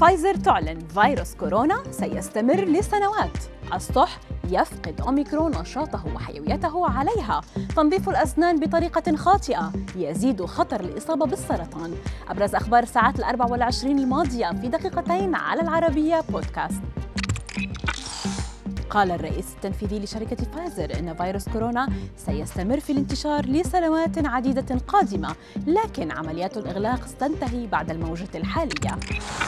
فايزر تعلن فيروس كورونا سيستمر لسنوات. السطح يفقد أوميكرون نشاطه وحيويته عليها. تنظيف الأسنان بطريقة خاطئة يزيد خطر الإصابة بالسرطان. أبرز أخبار الساعات الأربع والعشرين الماضية في دقيقتين على العربية بودكاست. قال الرئيس التنفيذي لشركة فايزر أن فيروس كورونا سيستمر في الانتشار لسنوات عديدة قادمة لكن عمليات الإغلاق ستنتهي بعد الموجة الحالية.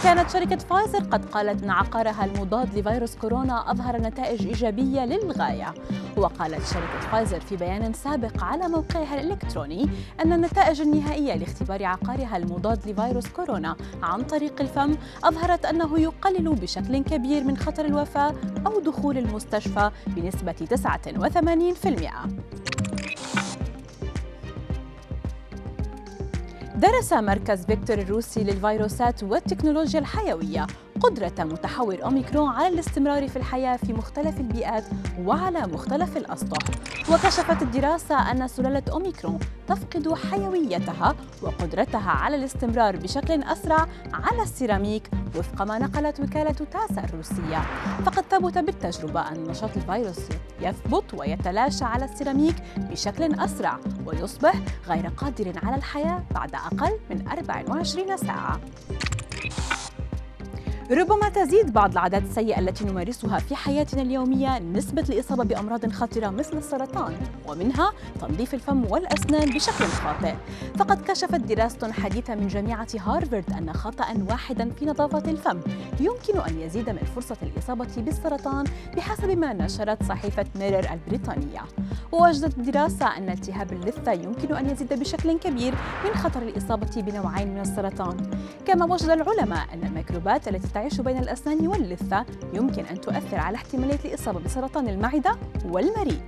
كانت شركة فايزر قد قالت أن عقارها المضاد لفيروس كورونا أظهر نتائج إيجابية للغاية. وقالت شركة فايزر في بيان سابق على موقعها الإلكتروني أن النتائج النهائية لاختبار عقارها المضاد لفيروس كورونا عن طريق الفم أظهرت أنه يقلل بشكل كبير من خطر الوفاة أو دخول المستشفى بنسبة 89%. درس مركز فيكتور الروسي للفيروسات والتكنولوجيا الحيوية قدرة متحور أوميكرون على الاستمرار في الحياة في مختلف البيئات وعلى مختلف الأسطح. وكشفت الدراسة أن سلالة أوميكرون تفقد حيويتها وقدرتها على الاستمرار بشكل أسرع على السيراميك وفق ما نقلت وكالة تاس الروسية. فقد ثبت بالتجربة أن نشاط الفيروس يثبت ويتلاشى على السيراميك بشكل أسرع ويصبح غير قادر على الحياة بعد أقل من 24 ساعة. ربما تزيد بعض العادات السيئة التي نمارسها في حياتنا اليومية نسبة الإصابة بأمراض خطرة مثل السرطان ومنها تنظيف الفم والأسنان بشكل خاطئ. فقد كشفت دراسة حديثة من جامعة هارفارد أن خطأ واحدا في نظافة الفم يمكن أن يزيد من فرصة الإصابة بالسرطان بحسب ما نشرت صحيفة ميرر البريطانية. ووجدت الدراسة أن التهاب اللثة يمكن أن يزيد بشكل كبير من خطر الإصابة بنوعين من السرطان. كما وجد العلماء أن الميكروبات التي تعيش بين الأسنان واللثة يمكن أن تؤثر على احتمالية الإصابة بسرطان المعدة والمريء